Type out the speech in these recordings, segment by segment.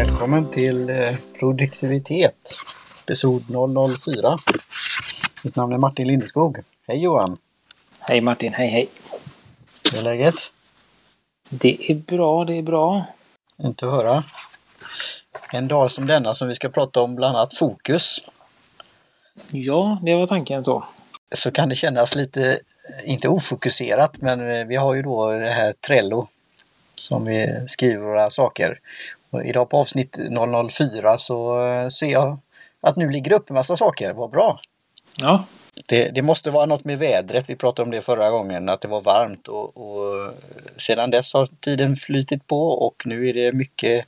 välkommen till eh, Produktivitet, episod 004. Mitt namn är Martin Lindeskog. Hej Johan! Hej Martin, hej hej! Hur är läget? Det är bra, det är bra. Inte att höra. En dag som denna som vi ska prata om bland annat fokus. Ja, det var tanken så. Så kan det kännas lite, inte ofokuserat, men eh, vi har ju då det här Trello som vi skriver våra saker. Och idag på avsnitt 004 så eh, ser jag att nu ligger upp en massa saker. Vad bra! Ja, Det, det måste vara något med vädret. Vi pratade om det förra gången, att det var varmt och, och sedan dess har tiden flytit på och nu är det mycket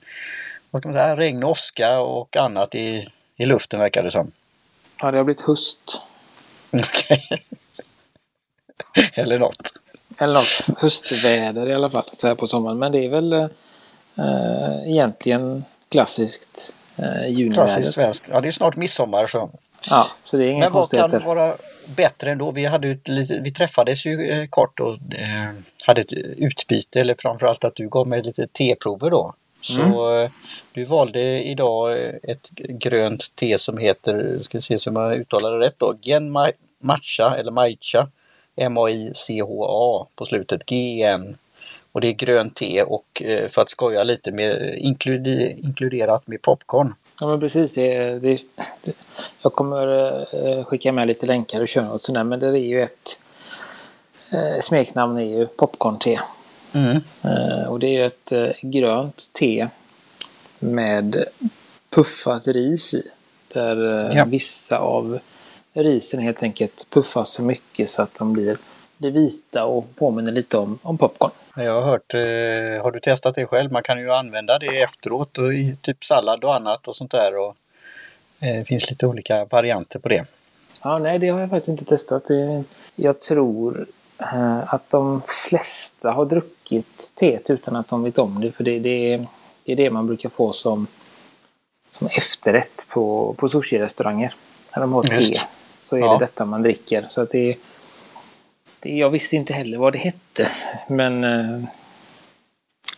vad ska man säga, regn och åska och annat i, i luften verkar det som. ja det har blivit höst. Okej. Eller något. Eller något höstväder i alla fall, så här på sommaren. Men det är väl eh, egentligen klassiskt eh, juniväder. Klassiskt svenskt. Ja, det är snart midsommar så. Ja, så det är inga Men vad kan vara bättre ändå? Vi, hade ett vi träffades ju eh, kort och eh, hade ett utbyte eller framförallt att du gav mig lite teprover då. Så eh, du valde idag ett grönt te som heter, ska vi se så jag uttalar det rätt då, Gen Ma- Matcha eller Maicha M-A-I-C-H-A på slutet, GN. Och det är grönt te och eh, för att skoja lite med inkluderat med popcorn. Ja men precis, det, det, det, jag kommer eh, skicka med lite länkar och köra något sånt där. Men det är ju ett eh, smeknamn är ju popcorn-te. Mm. Och det är ju ett grönt te med puffat ris i. Där Ja. vissa av risen helt enkelt puffas så mycket så att de blir, blir vita och påminner lite om, om popcorn. Jag har hört, eh, har du testat det själv? Man kan ju använda det efteråt och i typ sallad och annat och sånt där. Och, eh, det finns lite olika varianter på det. Ja, nej, det har jag faktiskt inte testat. Jag tror eh, att de flesta har druckit teet utan att de vet om det. För det, det, det är det man brukar få som, som efterrätt på, på sushi-restauranger. När de har te Just. så är Ja. det detta man dricker. Så att det, det, jag visste inte heller vad det hette. Men eh,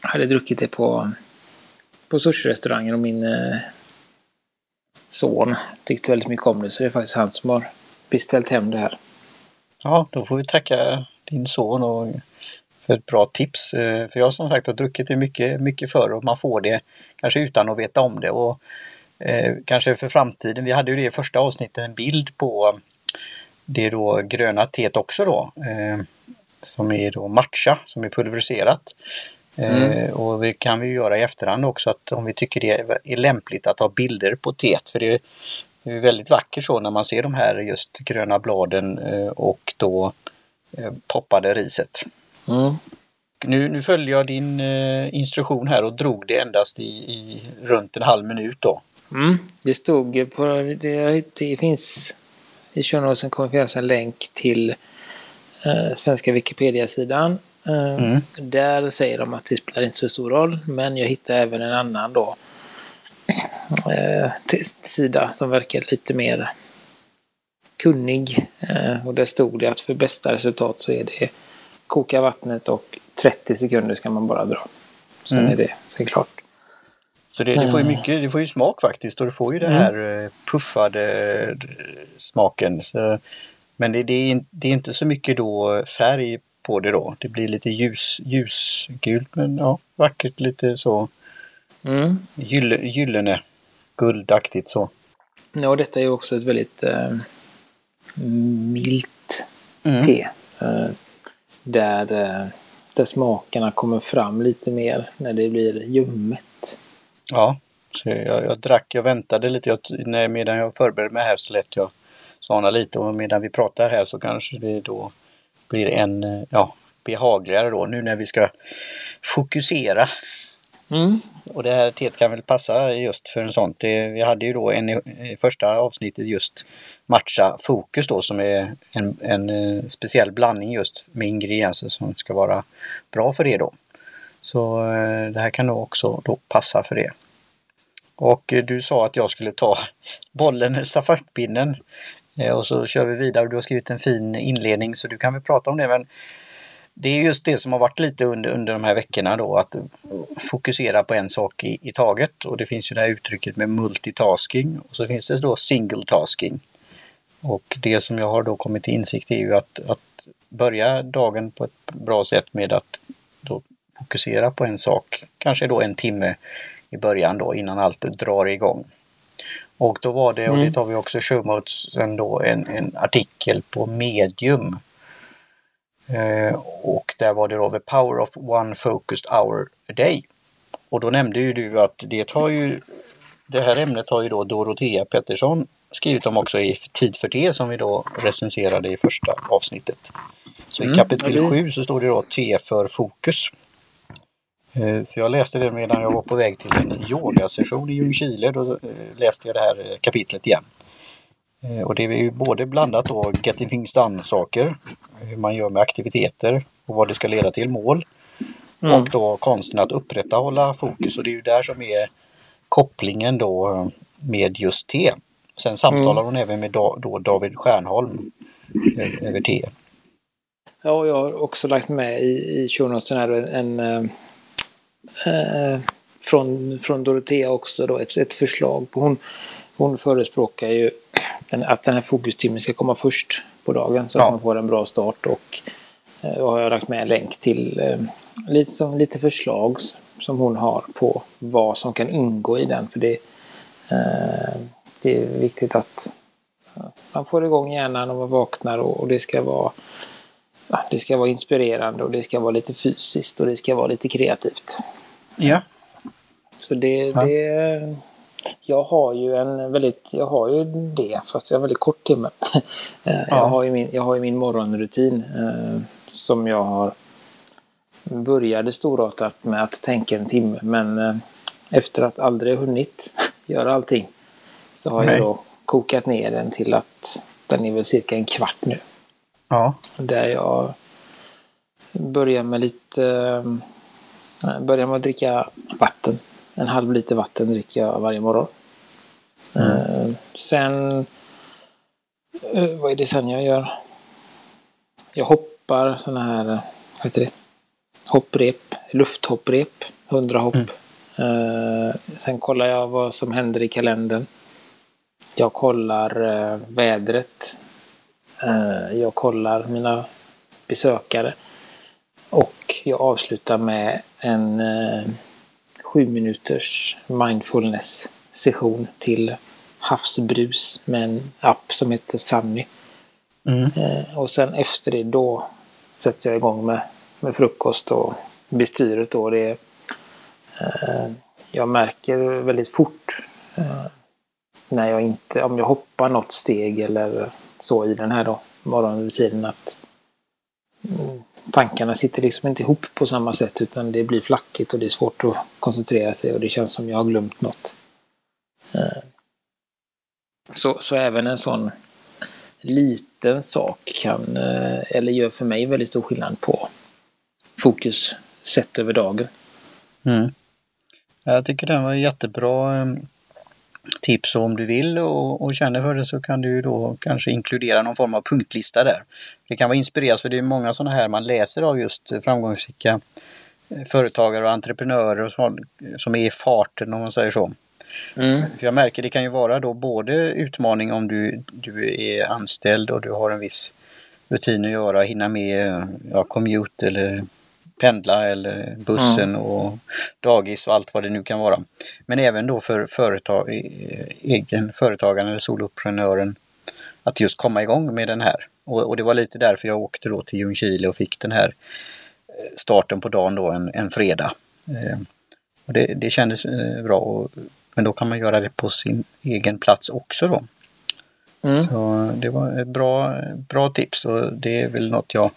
jag hade druckit det på, på sushi-restaurangen och min eh, son tyckte väldigt mycket om det. Så det är faktiskt han som har beställt hem det här. Ja, då får vi tacka din son och för ett bra tips. Eh, för jag som sagt har druckit det mycket, mycket förr och man får det kanske utan att veta om det. Och eh, kanske för framtiden. Vi hade ju det i första avsnittet en bild på det då gröna teet också då. Eh, som är då matcha, som är pulveriserat. Eh, Mm. och det kan vi göra i efterhand också att om vi tycker det är- är lämpligt att ha bilder på teet. För det det är väldigt vackert så när man ser de här just gröna bladen eh, och då eh, poppade riset. Mm. Nu, nu följde jag din eh, instruktion här och drog det endast i, i runt en halv minut då. Mm. Det stod på... Det, det finns... I shownotesen kommer finnas en länk till eh, svenska Wikipedia-sidan. Eh, Mm. Där säger de att det spelar inte så stor roll. Men jag hittade även en annan då. Eh, sida som verkar lite mer kunnig. Eh, och där stod det att för bästa resultat så är det koka vattnet och 30 sekunder ska man bara dra. Sen Mm. är det sen klart. Så det, det får ju mycket, det får ju smak faktiskt och du får ju den Mm. här eh, puffade eh, smaken. Så, men det, det, är, det är inte så mycket då färg på det då. Det blir lite ljus, ljusgult men ja, vackert lite så Mm. gylle, gyllene, guldaktigt så. Ja, och detta är ju också ett väldigt eh, milt Mm. te. Eh, där, eh, där smakerna kommer fram lite mer när det blir ljummet. Ja, så jag, jag drack, jag väntade lite. Jag, när, medan jag förberedde mig här så lät jag sana lite och medan vi pratar här så kanske det då blir en eh, ja, behagligare då nu när vi ska fokusera. Mm. Och det här teet kan väl passa just för en sån. Vi hade ju då en i, i första avsnittet just matcha fokus då som är en, en eh, speciell blandning just med ingredienser som ska vara bra för det då. Så eh, det här kan nog också då passa för det. Och eh, du sa att jag skulle ta bollen, stafettpinnen eh, och så kör vi vidare. Du har skrivit en fin inledning så du kan väl prata om det. Men det är just det som har varit lite under, under de här veckorna då, att fokusera på en sak i, i taget. Och det finns ju det här uttrycket med multitasking och så finns det då single tasking. Och det som jag har då kommit till insikt är ju att, att börja dagen på ett bra sätt med att då fokusera på en sak, kanske då en timme i början då innan allt drar igång. Och då var det, och det mm. tar vi också i showmotesen då, en, en artikel på Medium. Eh, och där var det då The Power of One Focused Hour a Day. Och då nämnde ju du att det har ju det här ämnet har ju då Dorotea Pettersson skrivit om också i Tid för te som vi då recenserade i första avsnittet. Så mm, i kapitel 7 så står det då T för fokus. Eh, så jag läste det medan jag var på väg till en yogasession i Ljungskile. Då eh, läste jag det här eh, kapitlet igen. Och det är ju både blandat då getting things done-saker, hur man gör med aktiviteter och vad det ska leda till, mål. Mm. Och då konsten att upprätthålla fokus och det är ju där som är kopplingen då med just te. Sen samtalar mm. hon även med då David Stjärnholm över te. Ja, jag har också lagt med i, i show här en, en eh, från, från Dorotea också då ett, ett förslag på hon, hon förespråkar ju att den här fokustimmen ska komma först på dagen så att man får en bra start. Och eh, jag har lagt med en länk till eh, lite, som, lite förslag som hon har på vad som kan ingå i den. För det, eh, det är viktigt att man får igång hjärnan och man vaknar och, och det ska vara det ska vara inspirerande och det ska vara lite fysiskt och det ska vara lite kreativt. Ja. Så det, ja. det jag har ju en väldigt, jag har ju det fast jag har väldigt kort timme. Eh, ja. Jag har ju min, jag har ju min morgonrutin eh, som jag har började storartat med att tänka en timme men eh, efter att aldrig hunnit göra allting så har Nej. jag då kokat ner den till att den är väl cirka en kvart nu. Ja. Där jag börjar med lite eh, Börjar med att dricka vatten. En halv liter vatten dricker jag varje morgon. Mm. Eh, sen eh, Vad är det sen jag gör? Jag hoppar sådana här Vad heter det? Hopprep. Lufthopprep. 100 hopp. Mm. Sen kollar jag vad som händer i kalendern. Jag kollar vädret Eh, jag kollar mina besökare. Och jag avslutar med en eh, sju minuters mindfulness session till havsbrus med en app som heter Sunny. Mm. Eh, och sen efter det då sätter jag igång med, med frukost och bestyret då. Det, eh, jag märker väldigt fort eh, när jag inte, om jag hoppar något steg eller så i den här då, morgonrutinen att tankarna sitter liksom inte ihop på samma sätt utan det blir flackigt och det är svårt att koncentrera sig och det känns som jag har glömt något. Eh, så, så även en sån liten sak kan, eh, eller gör för mig väldigt stor skillnad på fokus sett över dagen. Mm. Jag tycker den var jättebra eh, tips och om du vill och, och, känner för det så kan du då kanske inkludera någon form av punktlista där. Det kan vara inspirerat för det är många sådana här man läser av just framgångsrika eh, företagare och entreprenörer och så, som är i farten om man säger så. Mm. För jag märker det kan ju vara då både utmaning om du, du är anställd och du har en viss rutin att göra, hinna med ja, commute eller pendla eller bussen mm. och dagis och allt vad det nu kan vara. Men även då för företag, egen företagaren eller soloprenören att just komma igång med den här. Och, och, det var lite därför jag åkte då till Ljungskile och fick den här eh, starten på dagen då en, en fredag. Eh, och det, det kändes eh, bra. Och, men då kan man göra det på sin egen plats också då. Mm. Så det var ett bra, bra tips och det är väl något jag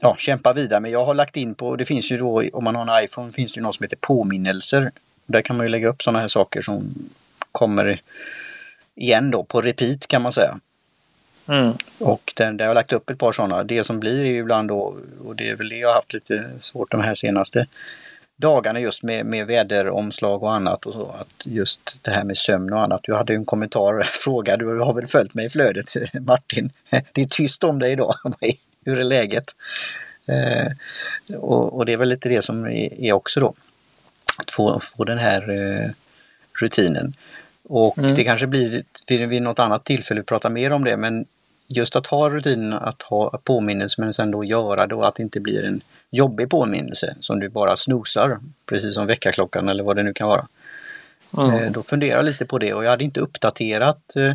ja, kämpa vidare Men Jag har lagt in på, det finns ju då om man har en iPhone finns det något som heter påminnelser. Där kan man ju lägga upp sådana här saker som kommer igen då på repeat kan man säga. Mm. Och den, där har jag lagt upp ett par sådana. Det som blir är ju ibland då, och det är väl det jag har haft lite svårt de här senaste dagarna just med, med väderomslag och annat och så. Att just det här med sömn och annat. Du hade ju en kommentar, fråga, du har väl följt mig i flödet Martin? Det är tyst om dig idag. hur är läget? Eh, och, och, det är väl lite det som är, också då. Att få, få den här eh, rutinen. Och mm. det kanske blir vid något annat tillfälle att prata mer om det men just att ha rutinen, att ha påminnelse men sen då göra det och att det inte blir en jobbig påminnelse som du bara snosar, precis som väckarklockan eller vad det nu kan vara. Mm. Då funderar jag lite på det och jag hade inte uppdaterat eh,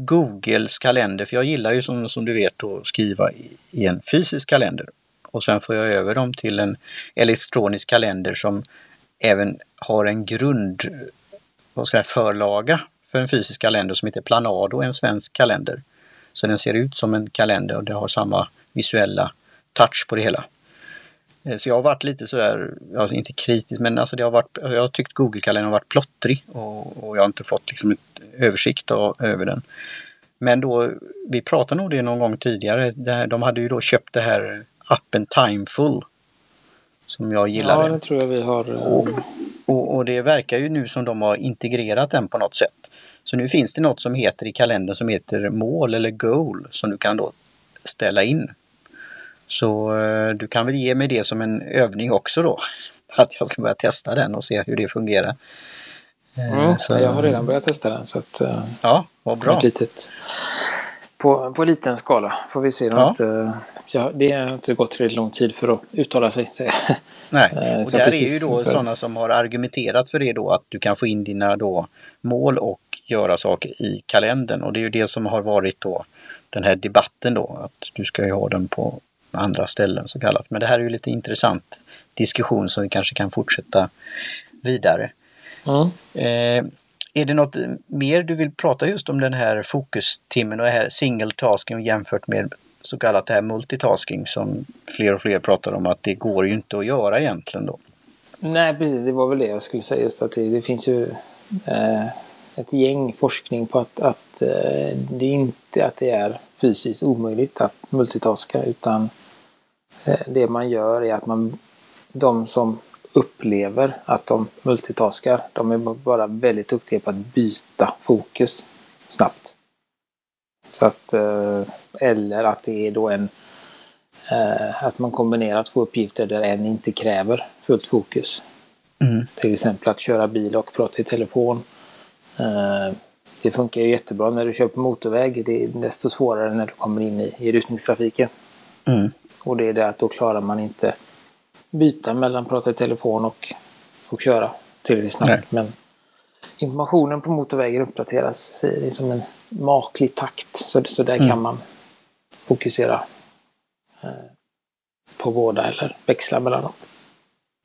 Googles kalender för jag gillar ju som, som du vet att skriva i, en fysisk kalender. Och sen får jag över dem till en elektronisk kalender som även har en grund vad ska jag, förlaga för en fysisk kalender som heter Planado, en svensk kalender. Så den ser ut som en kalender och det har samma visuella touch på det hela. Eh, så jag har varit lite sådär, alltså inte kritisk, men alltså det har varit, jag har tyckt Google-kalendern har varit plottrig och, och, jag har inte fått liksom översikt av, över den. Men då, vi pratade nog det någon gång tidigare, här, de hade ju då köpt det här appen Timeful. Som jag gillar. Ja, det tror jag vi har. Och, och, och, det verkar ju nu som de har integrerat den på något sätt. Så nu finns det något som heter i kalendern som heter mål eller goal som du kan då ställa in. Så eh, du kan väl ge mig det som en övning också då. Att jag ska börja testa den och se hur det fungerar. Mm, så, jag har redan börjat testa den. Så att, eh, ja, vad bra. litet, på, på liten skala får vi se. Ja. Att, ja, det har inte gått tillräckligt lång tid för att uttala sig. Så. Nej, och där är ju då för... sådana som har argumenterat för det då att du kan få in dina då mål och göra saker i kalendern och det är ju det som har varit då den här debatten då att du ska ju ha den på andra ställen så kallat. Men det här är ju lite intressant diskussion som vi kanske kan fortsätta vidare. Mm. Eh, är det något mer du vill prata just om den här fokustimmen och det här single tasking jämfört med så kallat det här multitasking som fler och fler pratar om att det går ju inte att göra egentligen då. Nej precis, det var väl det jag skulle säga just att det, det finns ju eh, ett gäng forskning på att, att eh, det inte att det är fysiskt omöjligt att multitaska utan det man gör är att man de som upplever att de multitaskar, de är bara väldigt duktiga på att byta fokus snabbt. Så att, eh, eller att det är då en eh, att man kombinerar två uppgifter där en inte kräver fullt fokus. Mm. Till exempel att köra bil och prata i telefon. Eh, det funkar ju jättebra när du kör på motorväg. Det är desto svårare när du kommer in i, i rusningstrafiken. Mm. Och det är det att då klarar man inte byta mellan prata i telefon och, och köra tillräckligt snabbt. Nej. Men informationen på motorvägen uppdateras i som en maklig takt. Så, så där mm. kan man fokusera eh, på båda eller växla mellan dem.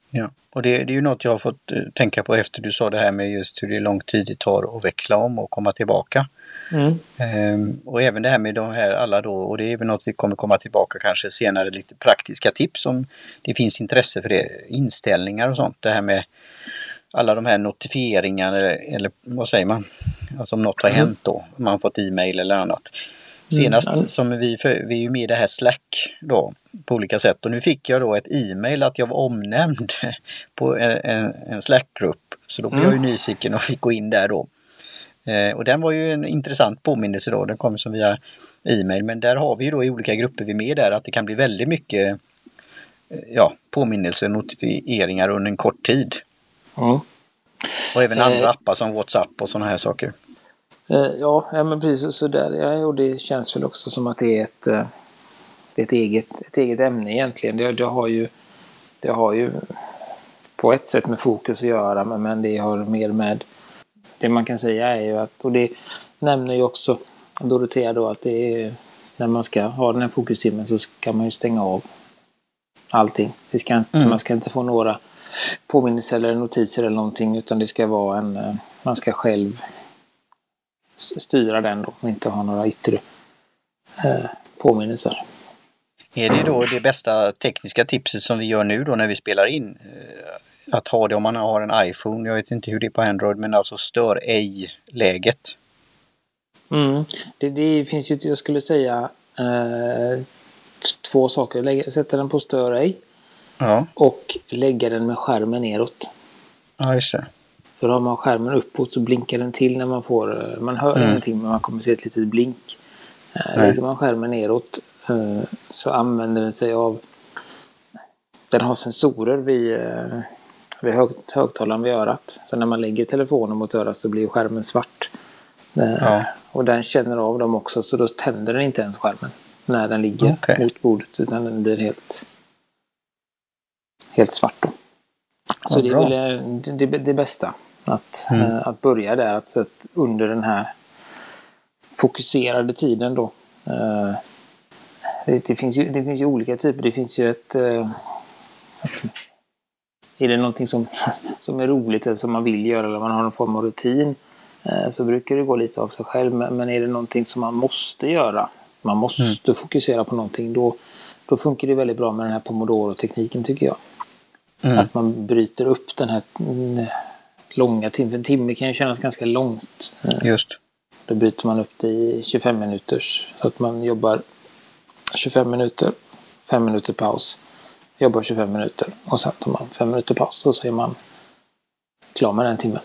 Ja, och det, det, är ju något jag har fått eh, tänka på efter du sa det här med just hur det lång tid det tar att växla om och komma tillbaka. Mm. Ehm, och även det här med de här alla då, och det är väl något vi kommer komma tillbaka kanske senare, lite praktiska tips om det finns intresse för det, inställningar och sånt. Det här med alla de här notifieringarna eller, eller vad säger man? Alltså om något har mm. hänt då, om man fått e-mail eller annat. Senast mm. som vi, för, vi är ju med i det här Slack då på olika sätt och nu fick jag då ett e-mail att jag var omnämnd på en, en, en Slack-grupp. Så då blev mm. jag ju nyfiken och fick gå in där då. Eh, och den var ju en intressant påminnelse då, den kom som via e-mail. Men där har vi ju då i olika grupper vi är med där att det kan bli väldigt mycket eh, ja, påminnelser, notifieringar under en kort tid. Mm. Och även andra eh, appar som WhatsApp och sådana här saker. Eh, ja, ja, men precis så där. Ja, och det känns väl också som att det är ett, eh, det är ett, eget, ett eget ämne egentligen. Det, det, har ju, det har ju på ett sätt med fokus att göra, men, men det har mer med... Det man kan säga är ju att, och det nämner ju också Dorotea då, att det är när man ska ha den här fokustimmen så ska man ju stänga av allting. Det ska inte, mm. Man ska inte få några påminnelser eller notiser eller någonting utan det ska vara en, eh, man ska själv styra den då och inte ha några yttre eh, påminnelser. Är det då det bästa tekniska tipset som vi gör nu då när vi spelar in? Eh, att ha det om man har en iPhone, jag vet inte hur det är på Android, men alltså stör ej-läget. Mm. Det, det, finns ju, jag skulle säga, eh, två saker. Lägga, sätta den på stör ej. Ja. Och lägga den med skärmen neråt. Ja, just det. För har man skärmen uppåt så blinkar den till när man får, man hör mm. ingenting men man kommer se ett litet blink. Eh. Lägger man skärmen neråt eh, så använder den sig av den har sensorer vid, eh, vid hög, högtalaren vid örat. Så när man lägger telefonen mot örat så blir skärmen svart. Eh, Ja. Och den känner av dem också så då tänder den inte ens skärmen när den ligger Okej. mot bordet utan den blir helt, helt svart. Då. Så det är väl eh, det, det, det bästa. Att, Mm. eh, att börja där, att, att under den här fokuserade tiden då. eh, det, det, finns ju, det finns ju olika typer. Det finns ju ett... eh, alltså, är det någonting som, som är roligt eller som man vill göra eller man har någon form av rutin eh, så brukar det gå lite av sig själv. Men, är det någonting som man måste göra, man måste fokusera på någonting, då, då funkar det väldigt bra med den här pomodoro-tekniken tycker jag. Mm. Att man bryter upp den här mm, långa timmen. En timme kan ju kännas ganska långt. Eh, Just. Då byter man upp det i 25 minuters. Så att man jobbar 25 minuter, 5 minuter paus. Jobbar 25 minuter och sen tar man 5 minuter paus och så är man klar med den timmen.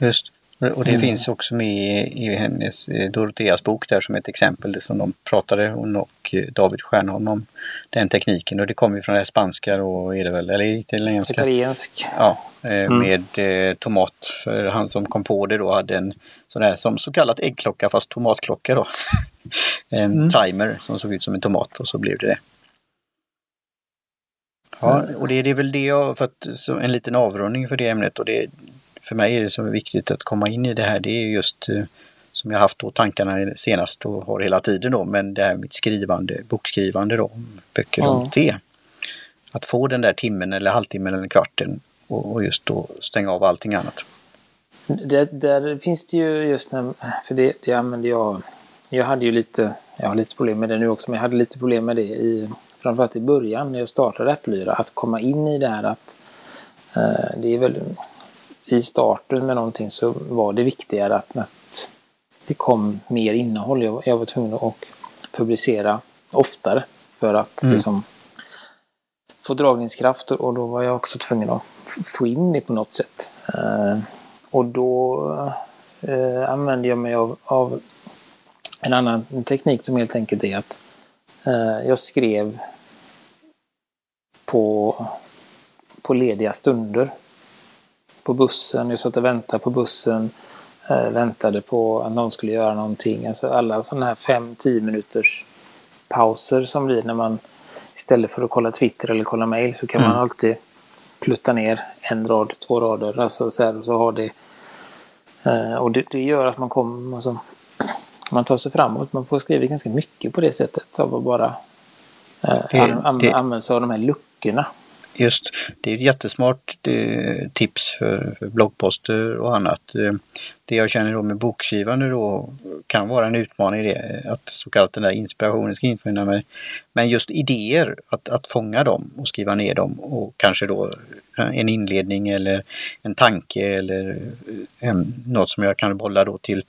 Just. Och det Mm. finns också med i hennes eh, Doroteas bok där som ett exempel som de pratade hon och eh, David Stjernholm om den tekniken och det kommer ju från det spanska då är det väl, eller italienska? Italiensk. Ja, eh, med eh, tomat. För han som kom på det då hade en sån där som så kallat äggklocka fast tomatklocka då. en Mm. timer som såg ut som en tomat och så blev det det. Ja, och det, det är väl det jag, för att, en liten avrundning för det ämnet och det för mig är det som är viktigt att komma in i det här det är just eh, som jag haft då tankarna senast och har hela tiden då men det här mitt skrivande, bokskrivande då, böcker Ja. om te. Att få den där timmen eller halvtimmen eller kvarten och, och just då stänga av allting annat. Där, där finns det ju just när, för det, det använde jag. Jag hade ju lite, jag har lite problem med det nu också, men jag hade lite problem med det i, framförallt i början när jag startade Äppellyra. Att komma in i det här att eh, det är väl i starten med någonting så var det viktigare att, att det kom mer innehåll. Jag, jag var tvungen att publicera oftare för att Mm. liksom få dragningskraft och då var jag också tvungen att få in det på något sätt. Eh, och då eh, använde jag mig av, av en annan teknik som helt enkelt är att jag skrev på, på lediga stunder. På bussen, jag satt och väntade på bussen, eh, väntade på att någon skulle göra någonting. Alltså alla sådana här 5-10 minuters pauser som blir när man istället för att kolla Twitter eller kolla mail så kan Mm. man alltid plutta ner en rad, två rader. Alltså så, här, så har det Eh, och det, det gör att man kommer, alltså, man tar sig framåt. Man får skriva ganska mycket på det sättet av att bara eh, Det- an, an, det- använda sig av de här luckorna. Just, det är ett jättesmart eh, tips för, för bloggposter och annat. Eh, det jag känner då med bokskrivande då kan vara en utmaning i det, att så kallat den där inspirationen ska infinna mig. Men just idéer, att, att fånga dem och skriva ner dem och kanske då en inledning eller en tanke eller eh, en, något som jag kan bolla då till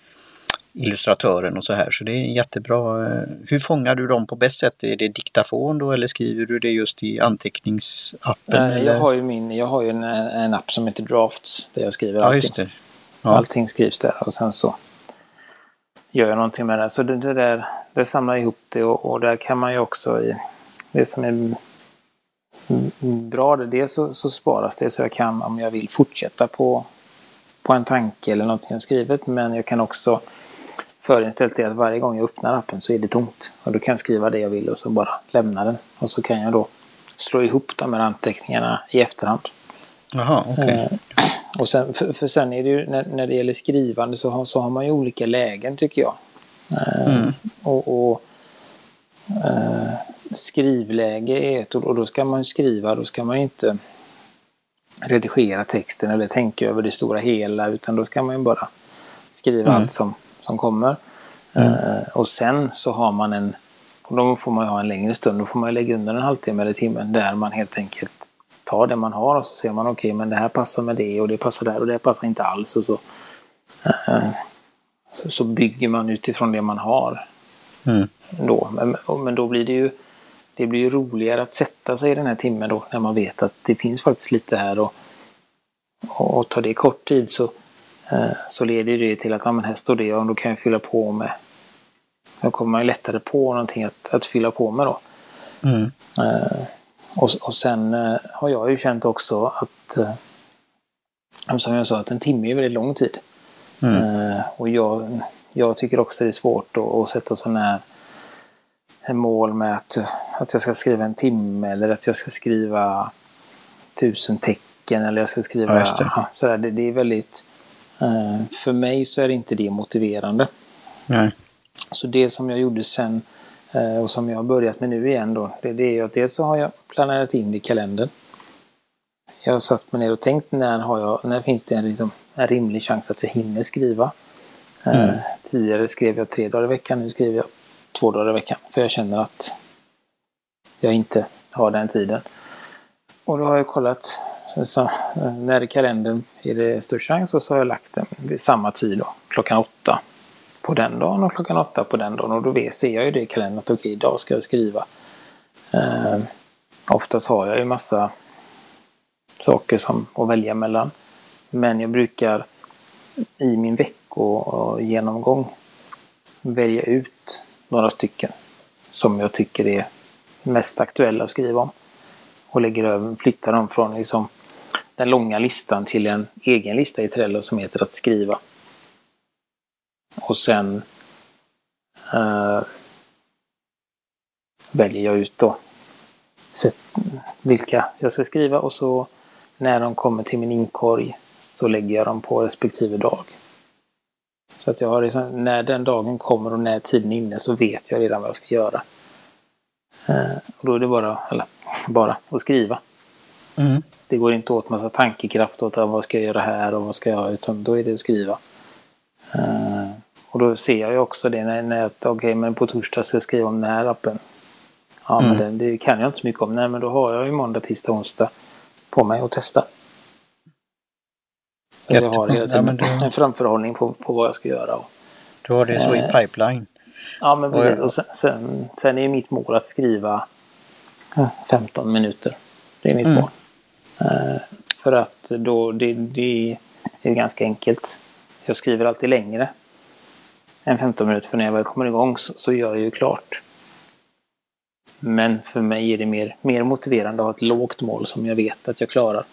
illustratören och så här. Så det är jättebra. eh, Hur fångar du dem på bäst sätt? Är det diktafon då eller skriver du det just i anteckningsappen? Eller? jag har ju, min, jag har ju en, en app som heter Drafts där jag skriver Ja, allting. just det. Ja. Allting skrivs där och sen så gör jag någonting med det. Så det, det där, det samlar ihop det och, och där kan man ju också i det som är bra, det dels så, så sparas det så jag kan om jag vill fortsätta på, på en tanke eller någonting jag skrivit. Men jag kan också förinställt det att varje gång jag öppnar appen så är det tomt. Och då kan jag skriva det jag vill och så bara lämna den. Och så kan jag då slå ihop de här anteckningarna i efterhand. Jaha, okej. Eh, och sen, för, för sen är det ju när, när det gäller skrivande så har, så har man ju olika lägen tycker jag. Eh, Mm. Och, och eh, skrivläge är ett och då ska man skriva, då ska man inte redigera texten eller tänka över det stora hela utan då ska man ju bara skriva Mm. allt som, som kommer. Mm. Eh, och sen så har man en, då får man ju ha en längre stund, då får man ju lägga under en halvtimme eller timme där man helt enkelt tar det man har och så ser man okej men det här passar med det och det passar där och det passar inte alls och så, eh, så- bygger man utifrån det man har. Mm. Då. Men, men då blir det ju det blir ju roligare att sätta sig i den här timmen då när man vet att det finns faktiskt lite här och, och, tar det kort tid så, så leder det till att ja, men här står det och då kan jag fylla på med då kommer man lättare på någonting att, att fylla på med då. Mm. Eh, och, och sen eh, har jag ju känt också att, eh, som jag sa, att en timme är väldigt lång tid. Mm. Eh, och jag, jag tycker också det är svårt att, att sätta sådana här mål med att, att jag ska skriva en timme eller att jag ska skriva tusen tecken eller jag ska skriva... Ja, det. sådär, det, det är väldigt... eh, för mig så är inte det motiverande. Nej. Så det som jag gjorde sen eh, och som jag har börjat med nu igen då, det, är att dels så har jag planerat in det i kalendern. Jag har satt mig ner och tänkt när, har jag, när finns det en, liksom, en rimlig chans att jag hinner skriva. Eh, Mm. Tidigare skrev jag tre dagar i veckan, nu skriver jag två dagar i veckan. För jag känner att jag inte har den tiden. Och då har jag kollat så, eh, när i kalendern är det störst chans och så har jag lagt den vid samma tid då, klockan åtta på den dagen och klockan åtta på den dagen. Och då vet, ser jag ju det i kalendern att okej, idag ska jag skriva. Eh, oftast har jag ju massa saker som att välja mellan. Men jag brukar i min veckogenomgång välja ut några stycken som jag tycker är mest aktuella att skriva om. Och lägger över, flyttar dem från liksom den långa listan till en egen lista i Trello som heter att skriva. Och sen eh, väljer jag ut då vilka jag ska skriva och så när de kommer till min inkorg så lägger jag dem på respektive dag. Så att jag har liksom, när den dagen kommer och när tiden är inne så vet jag redan vad jag ska göra. Eh, och då är det bara, eller bara, att skriva. Mm. Det går inte åt massa tankekraft åt vad ska jag göra här och vad ska jag, utan då är det att skriva. Eh, och då ser jag ju också det när, när jag, okej men på torsdag ska jag skriva om den här appen. Ja men Mm. den, det kan jag inte så mycket om. Nej men då har jag ju måndag, tisdag, onsdag på mig att testa. Så att jag har hela Ja, tiden men det- en framförhållning på, på vad jag ska göra. Och, Du har det så i Eh. pipeline. ja men precis. Och sen, sen, sen är mitt mål att skriva eh, 15 minuter. Det är mitt Mm. mål. Eh, för att då, det, det är ganska enkelt. Jag skriver alltid längre än 15 minuter för när jag väl kommer igång så, så gör jag ju klart. Men för mig är det mer, mer motiverande att ha ett lågt mål som jag vet att jag klarar.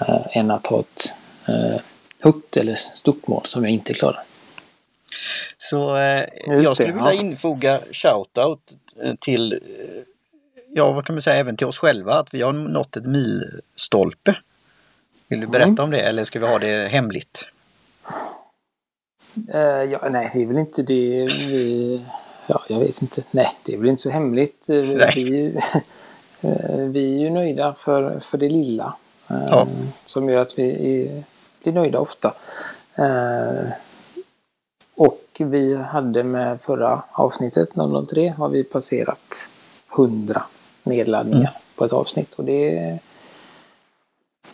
Eh, än att ha ett eh, högt eller stort mål som jag inte klarar. Så eh, jag skulle det, vilja ja. infoga shoutout till, ja vad kan man säga, även till oss själva att vi har nått ett milstolpe. Vill du berätta Mm. om det eller ska vi ha det hemligt? Eh, ja, nej, det är väl inte det vi... Ja, jag vet inte. Nej, det är väl inte så hemligt. Eh, Nej. Vi, eh, vi är ju nöjda för, för det lilla. Ja. Som gör att vi är, blir nöjda ofta. Och vi hade med förra avsnittet, 003, har vi passerat 100 nedladdningar Mm. på ett avsnitt. Och det,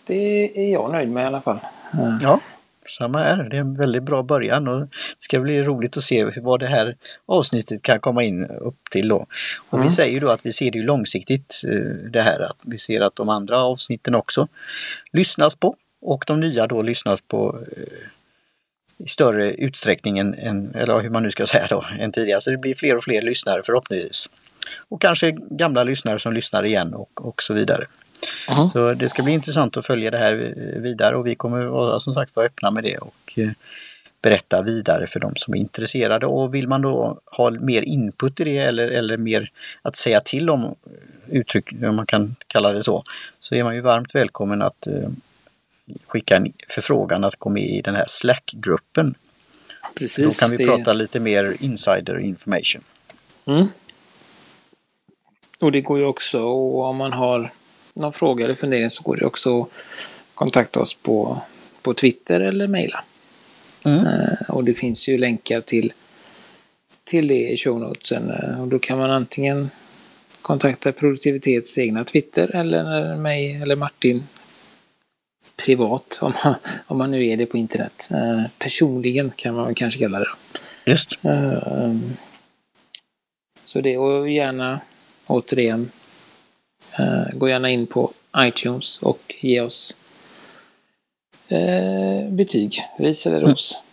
det är jag nöjd med i alla fall. Eh, Ja, samma här. Det är en väldigt bra början och det ska bli roligt att se vad det här avsnittet kan komma in upp till då. Och vi Mm. säger ju då att vi ser det ju långsiktigt eh, det här att vi ser att de andra avsnitten också lyssnas på och de nya då lyssnas på eh, i större utsträckning än, eller hur man nu ska säga då, än tidigare. Så det blir fler och fler lyssnare förhoppningsvis. Och kanske gamla lyssnare som lyssnar igen och, och så vidare. Mhm. Så det ska bli intressant att följa det här vidare och vi kommer vara som sagt vara öppna med det och eh, berätta vidare för de som är intresserade. Och vill man då ha mer input i det eller, eller mer att säga till om uttryck, om man kan kalla det så, så är man ju varmt välkommen att eh, skicka en förfrågan att gå med i den här Slack-gruppen. Precis. Då kan vi det- prata lite mer insider information. Mm. Och det går ju också, och om man har någon fråga eller fundering så går det också att kontakta oss på, på Twitter eller mejla. Mm. Eh, och det finns ju länkar till, till det i show notesen. Eh, och då kan man antingen kontakta Produktivitets egna Twitter eller mig eller Martin privat om man, om man nu är det på internet. Eh, personligen kan man kanske kalla det. Just. Eh, Så det, och gärna återigen eh, gå gärna in på iTunes och ge oss eh, betyg, ris eller ros.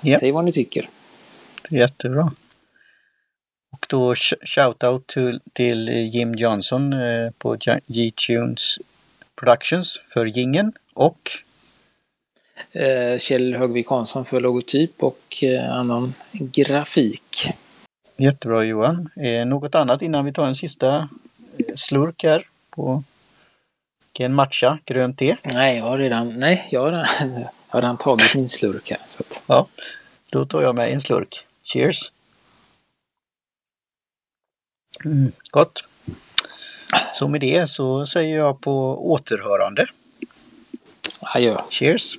Ja. Säg vad ni tycker. Jättebra. då shoutout till, till Jim Johnson eh, på G-Tunes Productions för gingen och Kjell Högvik Hansson för logotyp och annan grafik. Jättebra Johan. Eh, något annat innan vi tar en sista eh, slurk här på en matcha grönt te? Nej, jag har redan, nej, jag har, jag har redan tagit min slurk här. Så att... Ja, då tar jag med en slurk. Cheers! Mm, gott! Så med det så säger jag på återhörande. Adjö. Cheers!